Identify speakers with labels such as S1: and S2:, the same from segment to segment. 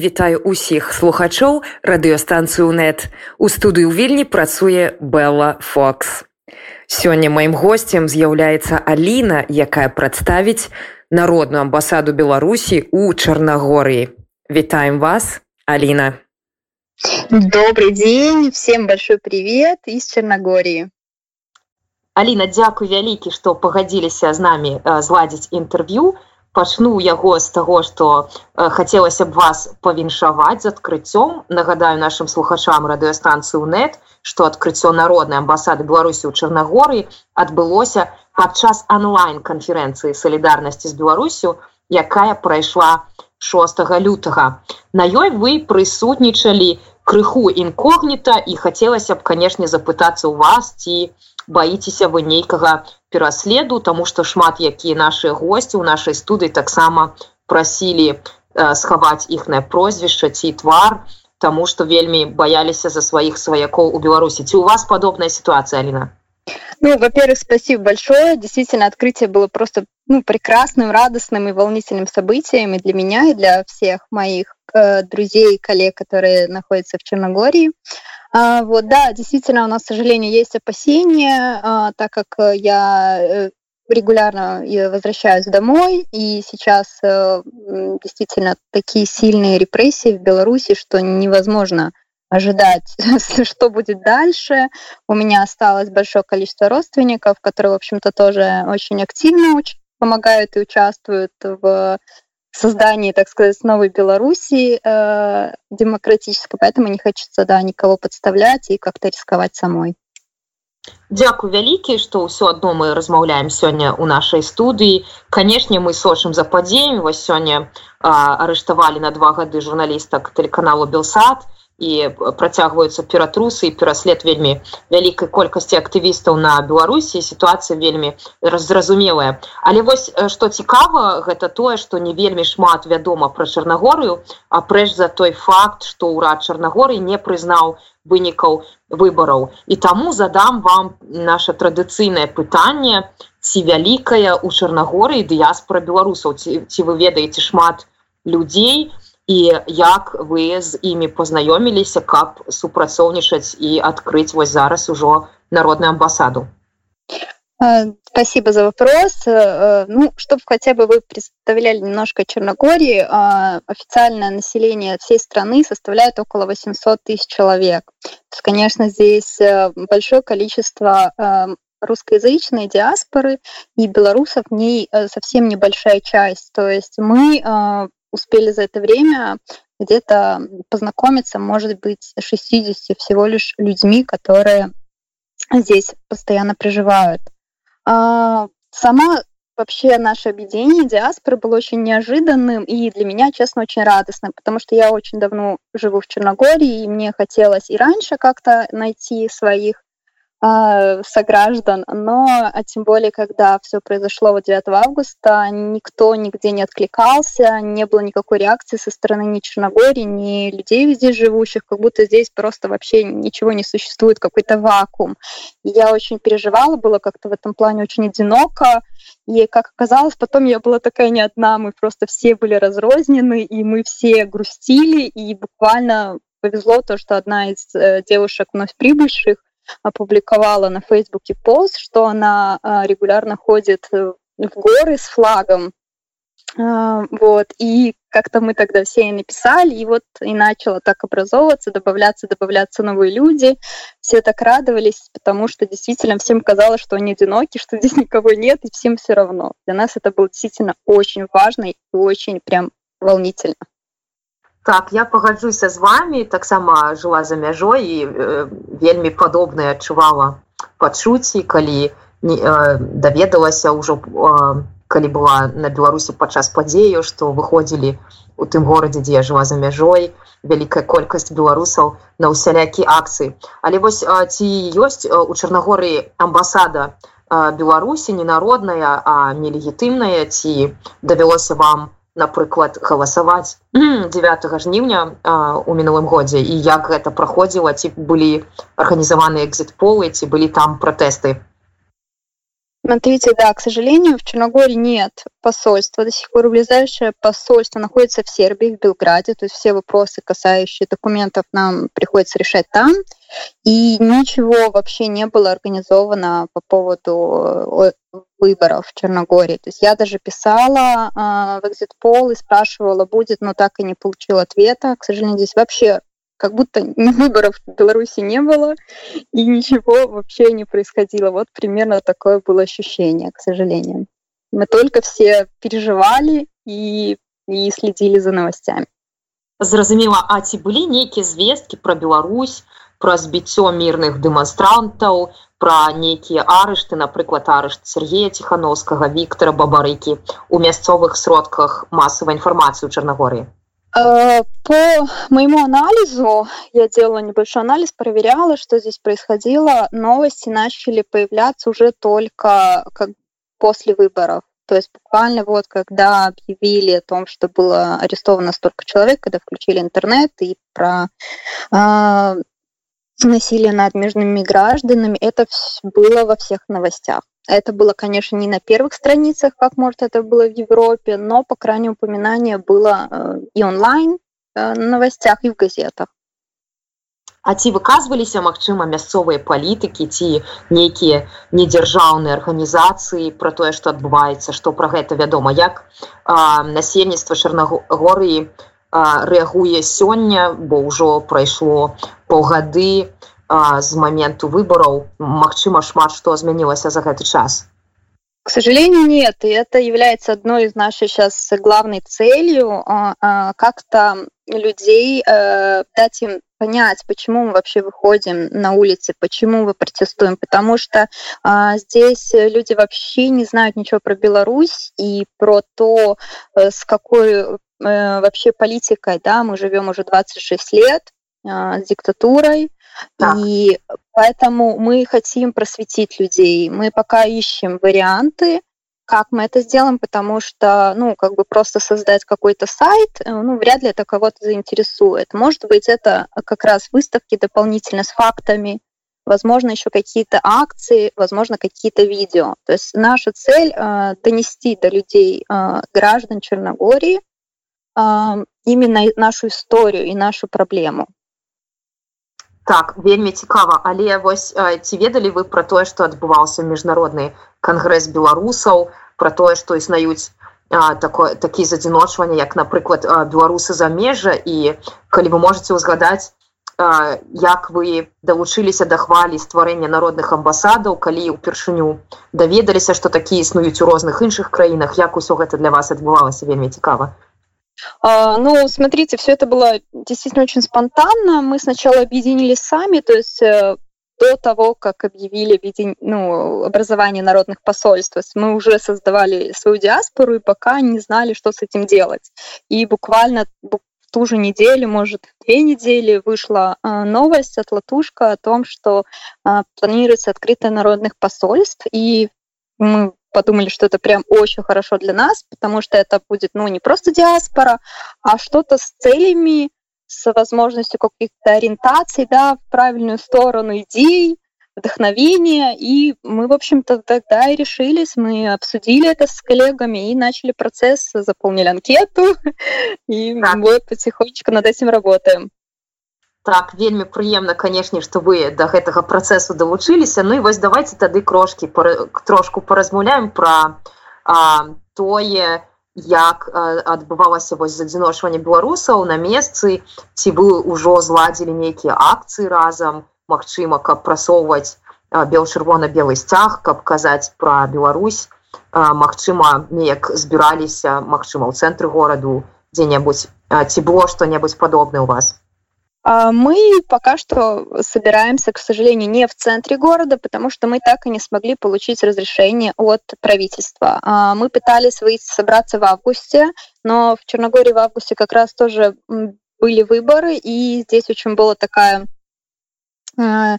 S1: Вітаю усіх слухачоў радыёстанцыю нет у студыю вільні працуе Белла Фокс. Сёння маім госцем з'яўляецца Аліна, якая прадставіць народную амбасаду Беларусі ў Чарнагорыі. Вітаем вас, Алина.
S2: Добрый день, всем большой привет из Черногории.
S3: Алина, дзякуй вялікі, што пагадзіліся з намі э, зладзіць інтэрв'ю пачну яго з таго што э, хацелася б вас павіншаваць з адкрыццём. Нагадаю нашим слухачам радыёстанцыю нет што адкрыццё народнай амбасады беларусі ў чарнагоры адбылося падчас онлайн-канферэнцыі салідарнасці з беларусю якая прайшла 6 лютага. На ёй вы прысутнічалі крыху інкогніта і хацелася б канешне запытацца ў вас ці баіцеся вы нейкага пераследу тому что шмат якія наши гости у нашай студыі таксама прасілі э, схаваць іхнае прозвішча ці твар тому что вельмі баяліся за сваіх сваякоў у беларусі. Ці у вас подобная ситуация алина
S2: ну во-первых спасибо большое. Действительно открытие было просто ну, прекрасным радостным и волнительным событием и для меня и для всех моих э, друзей коллег которые находятся в черногории А, вот, да, действительно, у нас, к сожалению, есть опасения, а, так как э, я э, регулярно возвращаюсь домой, и сейчас э, действительно такие сильные репрессии в Беларуси, что невозможно ожидать, что будет дальше. У меня осталось большое количество родственников, которые, в общем-то, тоже очень активно помогают и участвуют в создании, так сказать, новой Белоруссии э, демократической, поэтому не хочется да, никого подставлять и как-то рисковать самой.
S3: Дякую вялікі, што ўсё адно мы размаўляем сёння ў нашай студыі. Канешне, мы сочым за падзеямі. Вось сёння арыштавалі на два гады журналістак тэлеканалу Белсад і працягваюцца ператрусы і пераслед вельмі вялікай колькасці актывістаў на беларусі сітуацыя вельмі зразумелая але вось што цікава гэта тое што не вельмі шмат вядома пра чарнагорыю апрэч за той факт што ўрад чарнагоры не прызнаў вынікаў выбараў. І таму задам вам наше традыцыйнае пытанне ці вялікая у чарнагоры дыяспора беларусаў ці, ці вы ведаеце шмат людзей у і як вы з імі познаёміліся каб супрацоўнічаць і адкрыць вось зараз ужо народную амбасаду
S2: Спасибо за вопрос. Ну, чтобы хотя бы вы представляли немножко Черногории, официальное население всей страны составляет около 800 тысяч человек. То есть, конечно, здесь большое количество русскоязычной диаспоры и белорусов в ней совсем небольшая часть. То есть мы успели за это время где-то познакомиться, может быть, 60 всего лишь людьми, которые здесь постоянно проживают. А, сама вообще наше объединение диаспоры было очень неожиданным и для меня, честно, очень радостным, потому что я очень давно живу в Черногории, и мне хотелось и раньше как-то найти своих а, сограждан, но а тем более, когда все произошло вот 9 августа, никто нигде не откликался, не было никакой реакции со стороны ни Черногории, ни людей здесь живущих, как будто здесь просто вообще ничего не существует, какой-то вакуум. Я очень переживала, было как-то в этом плане очень одиноко, и, как оказалось, потом я была такая не одна, мы просто все были разрознены, и мы все грустили, и буквально повезло то, что одна из э, девушек вновь прибывших опубликовала на Фейсбуке пост, что она а, регулярно ходит в горы с флагом. А, вот, и как-то мы тогда все и написали, и вот и начало так образовываться, добавляться, добавляться новые люди. Все так радовались, потому что действительно всем казалось, что они одиноки, что здесь никого нет, и всем все равно. Для нас это было действительно очень важно и очень прям волнительно.
S3: Так я пагаджуся з вами таксама жыла за мяжой і э, вельмі падобна адчувала пачуцці калі не э, даведалася ўжо э, калі была на беларусі падчас падзею што выходзілі у тым горадзе дзе я жыла за мяжой вялікая колькасць беларусаў на ўсялякі акцыі. Але вось э, ці ёсць э, у чарнагоры амбасада э, беларусі ненародная а нелегітымная ці давялося вам у напрыклад галасаваць 9 жніўня у мінулым годзе і як гэта праходзіла ці былі арганізаваныя экзит-полы ці былі там пратэсты
S2: Смотрите, да, к сожалению, в Черногории нет посольства. До сих пор ближайшее посольство находится в Сербии, в Белграде. То есть все вопросы, касающие документов, нам приходится решать там. И ничего вообще не было организовано по поводу выборов в Черногории. То есть я даже писала э, в Exit Poll и спрашивала, будет, но так и не получила ответа. К сожалению, здесь вообще как будто ни выборов в Беларуси не было, и ничего вообще не происходило. Вот примерно такое было ощущение, к сожалению. Мы только все переживали и, и следили за новостями.
S3: Зразумела, а ці былі нейкія звесткі пра Беларусь, пра збіццё мірных дэманстрантаў, пра нейкія арышты, напрыклад, арышт Сергея Ціхановскага, Віктора Бабарыкі у мясцовых сродках масавай інфармацыі ў Чарнагорыі.
S2: Э, по моему анализу, я делала небольшой анализ, проверяла, что здесь происходило. Новости начали появляться уже только как после выборов. То есть буквально вот когда объявили о том, что было арестовано столько человек, когда включили интернет и про э, насилие над мирными гражданами, это было во всех новостях. Это было, конечно, не на первых страницах, как, может, это было в Европе, но, по крайней упоминание было э, и онлайн э, на новостях, и в газетах.
S3: А ці выказваліся магчыма мясцовыя палітыкі ці нейкія недзяржаўныя арганізацыі пра тое што адбываецца што пра гэта вядома як насельніцтва чарнагорыі рэагуе сёння бо ўжо прайшло паўгады з моменту выбораў Мачыма шмат что изменилось за этот час.
S2: К сожалению нет. И это является одной из нашей сейчас главной целью как-то людей э, дать им понять почему мы вообще выходим на улицы почему мы протестуем. Потому что здесь люди вообще не знают ничего про Беларусь и про то э, с какой э, вообще политикой да мы живем уже 26 лет с диктатурой так. И поэтому мы хотим просветить людей. Мы пока ищем варианты, как мы это сделаем, потому что, ну, как бы просто создать какой-то сайт, э, ну, вряд ли это кого-то заинтересует. Может быть, это как раз выставки дополнительно с фактами, возможно, еще какие-то акции, возможно, какие-то видео. То есть наша цель э, донести до людей, э, граждан Черногории, э, именно нашу историю и нашу проблему
S3: так вельмі цікава. Але вось ці ведалі вы про тое что адбываўся міжнародны кангрэс беларусаў про тое что існаюць такое такі задзіночванне як напрыклад беларусы за межа і калі вы можете узгадаць як вы далучыліся да хвалі стварэння народных амбасадаў калі ўпершыню даведаліся што такі існуюць у розных іншых краінах як усё гэта для вас адбывалася вельмі цікава.
S2: А, ну, смотрите, все это было действительно очень спонтанно. Мы сначала объединились сами, то есть э, до того, как объявили объедин... ну, образование народных посольств. Мы уже создавали свою диаспору и пока не знали, что с этим делать. И буквально в ту же неделю, может, две недели вышла э, новость от Латушка о том, что э, планируется открытие народных посольств, и мы подумали, что это прям очень хорошо для нас, потому что это будет, ну, не просто диаспора, а что-то с целями, с возможностью каких-то ориентаций, да, в правильную сторону идей, вдохновения. И мы, в общем-то, тогда и решились, мы обсудили это с коллегами и начали процесс, заполнили анкету, и вот потихонечку над этим работаем.
S3: Так вельмі прыемна канешне што вы да гэтага працэсу далучыліся. Ну і вось давайте тады крошки трошку паразмаўляем пра а, тое як адбывалася вось адзіношванне беларусаў на месцы ці вы ўжо зладзілі нейкія акцыі разам Мачыма каб прасоўваць бел-чырвона-белы сцяг каб казаць пра Беларусь. Мачыма неяк збіраліся Мачыма ў цэнтры гораду дзе-небудзь ці было што-небудзь падобна у вас?
S2: А, мы пока что собираемся, к сожалению, не в центре города, потому что мы так и не смогли получить разрешение от правительства. А, мы пытались выйти, собраться в августе, но в Черногории в августе как раз тоже были выборы, и здесь очень была такая э,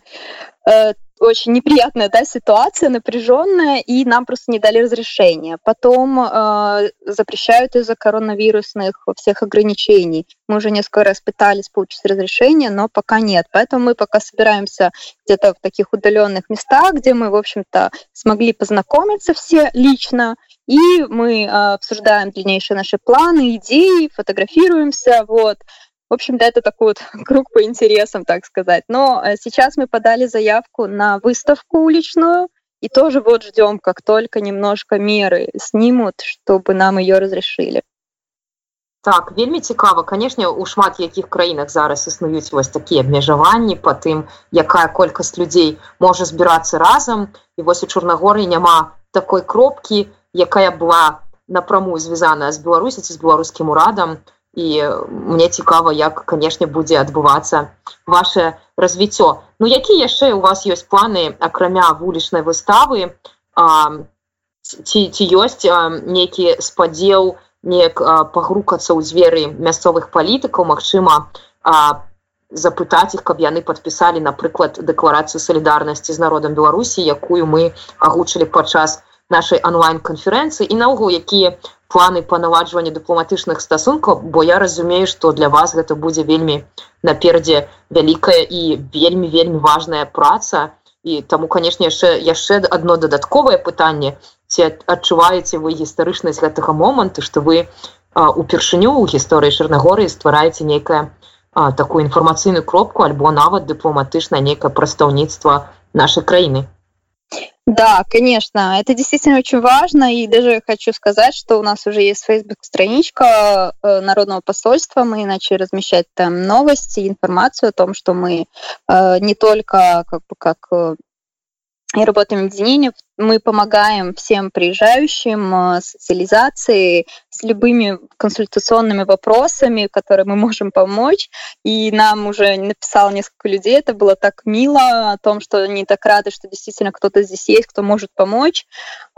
S2: э, очень неприятная да, ситуация, напряженная, и нам просто не дали разрешения. Потом э, запрещают из-за коронавирусных всех ограничений. Мы уже несколько раз пытались получить разрешение, но пока нет. Поэтому мы пока собираемся где-то в таких удаленных местах, где мы, в общем-то, смогли познакомиться все лично, и мы э, обсуждаем дальнейшие наши планы, идеи, фотографируемся, вот. В общем-то, это такой вот круг по интересам, так сказать. Но э, сейчас мы подали заявку на выставку уличную, и тоже вот ждем, как только немножко меры снимут, чтобы нам ее разрешили.
S3: Так, вельмі цікава канешне у шмат якіх краінах зараз існуюць вось такія абмежаванні по тым якая колькасць людзей можа збірацца разам і вось у чорнагоры няма такой кропкі якая была напрамую звязаная з беларусі ці з беларускім урадам і мне цікава як канешне будзе адбывацца ваше развіццё. Ну які яшчэ у вас ёсць планы акрамя вулічнай выставы? А, ці ці ёсць нейкі спадзеў неяк пагрукацца ў дзверы мясцовых палітыкаў? Мачыма запытаць іх каб яны падпісалі напрыклад дэкларацыю салідарнасці з народам беларусі якую мы агучылі падчас нашай онлайн-канферэнцыі і наогул якія планы па наладжванню дыпламатычных стасункаў бо я разумею што для вас гэта будзе вельмі наперадзе вялікая і вельмі вельмі важная праца. І таму канешне яшчэ яшчэ одно дадатковае пытанне. Ці адчуваеце вы гістарычнасць гэтага моманту што вы упершыню ў гісторыі чарнагорыі ствараеце нейкае такую інфармацыйную кропку альбо нават дыпламатычна нейкае прадстаўніцтва нашай краіны
S2: Да, конечно, это действительно очень важно, и даже хочу сказать, что у нас уже есть Facebook-страничка э, Народного посольства, мы начали размещать там новости, информацию о том, что мы э, не только как бы как э, и работаем объединение. Мы помогаем всем приезжающим э, социализации с любыми консультационными вопросами, которые мы можем помочь. И нам уже написало несколько людей, это было так мило, о том, что они так рады, что действительно кто-то здесь есть, кто может помочь.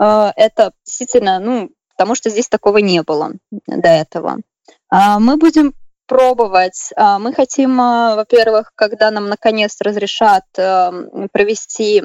S2: Э, это действительно, ну, потому что здесь такого не было до этого. А мы будем пробовать. А мы хотим, э, во-первых, когда нам наконец разрешат провести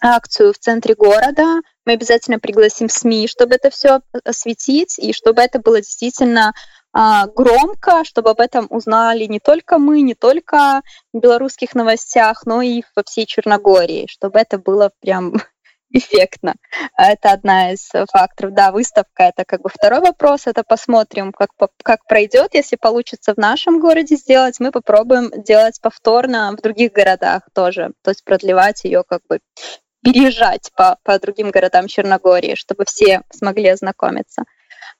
S2: акцию в центре города. Мы обязательно пригласим СМИ, чтобы это все осветить, и чтобы это было действительно а, громко, чтобы об этом узнали не только мы, не только в белорусских новостях, но и во всей Черногории, чтобы это было прям эффектно. Это одна из факторов. Да, выставка — это как бы второй вопрос. Это посмотрим, как, как пройдет. Если получится в нашем городе сделать, мы попробуем делать повторно в других городах тоже. То есть продлевать ее как бы переезжать по, по другим городам Черногории, чтобы все смогли ознакомиться.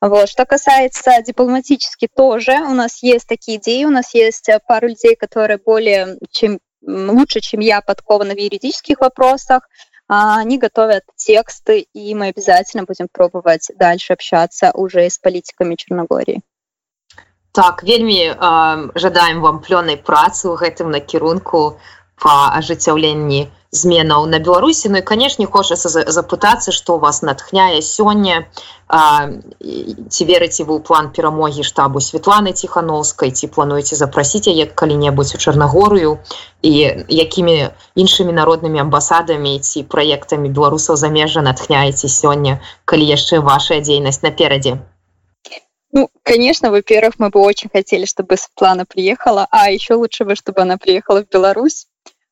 S2: Вот. Что касается дипломатически тоже, у нас есть такие идеи, у нас есть э, пару людей, которые более чем лучше, чем я, подкованы в юридических вопросах. А они готовят тексты, и мы обязательно будем пробовать дальше общаться уже с политиками Черногории.
S3: Так, вельмі э, жадаем вам плёнай працы ў гэтым накірунку па ажыццяўленні зменаў на беларусі. Ну і канешне хочацца запытацца што у вас натхняе сёння. Ці верыце вы ў план перамогі штабу Светланы ціхановскай ці плануеце запрасіць яе калі-небудзь у чарнагорыю? І якімі іншымі народнымі амбасадамі ці праектамі беларусаў замежжа натхняеце сёння калі яшчэ ваша дзейнасць наперадзе?
S2: Ну, конечно, во-первых, мы бы очень хотели, чтобы Светлана приехала, а еще лучше бы, чтобы она приехала в Беларусь.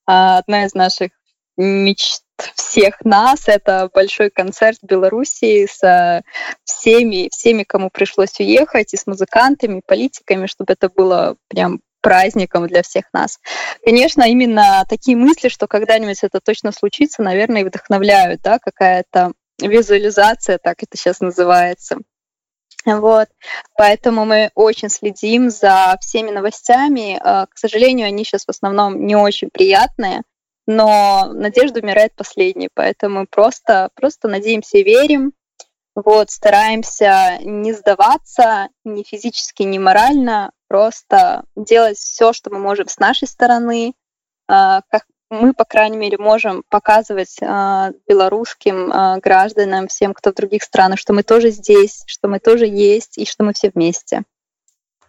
S2: Одна из наших мечт всех нас. Это большой концерт в Белоруссии с э, всеми, всеми, кому пришлось уехать, и с музыкантами, и политиками, чтобы это было прям праздником для всех нас. Конечно, именно такие мысли, что когда-нибудь это точно случится, наверное, и вдохновляют, да, какая-то визуализация, так это сейчас называется. Вот, поэтому мы очень следим за всеми новостями. Э, к сожалению, они сейчас в основном не очень приятные, но надежда умирает последней, поэтому просто, просто надеемся и верим, вот, стараемся не сдаваться ни физически, ни морально, просто делать все, что мы можем с нашей стороны, а, как мы, по крайней мере, можем показывать а, белорусским а, гражданам, всем, кто в других странах, что мы тоже здесь, что мы тоже есть и что мы все вместе.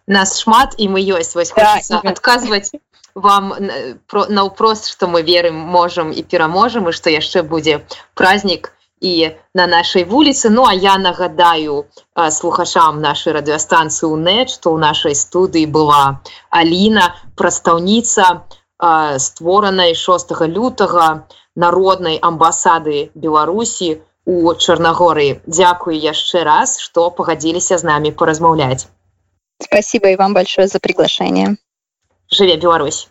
S3: нас шмат і мы ёсць вось да, адказваць вам наўпрост што мы верым можам і пераможам і што яшчэ будзе празднік і на нашай вуліцы. Ну а я нагадаю слухачам нашай радыёстанцыі нет што ў нашай студыі была Аліна прадстаўніца створанай 6 лютага народнай амбасады Беларусі у Чарнагорыі Дякую яшчэ раз што пагадзіліся з намі паразмаўляць
S2: Спасибо и вам большое за приглашение.
S3: Живе Беларусь!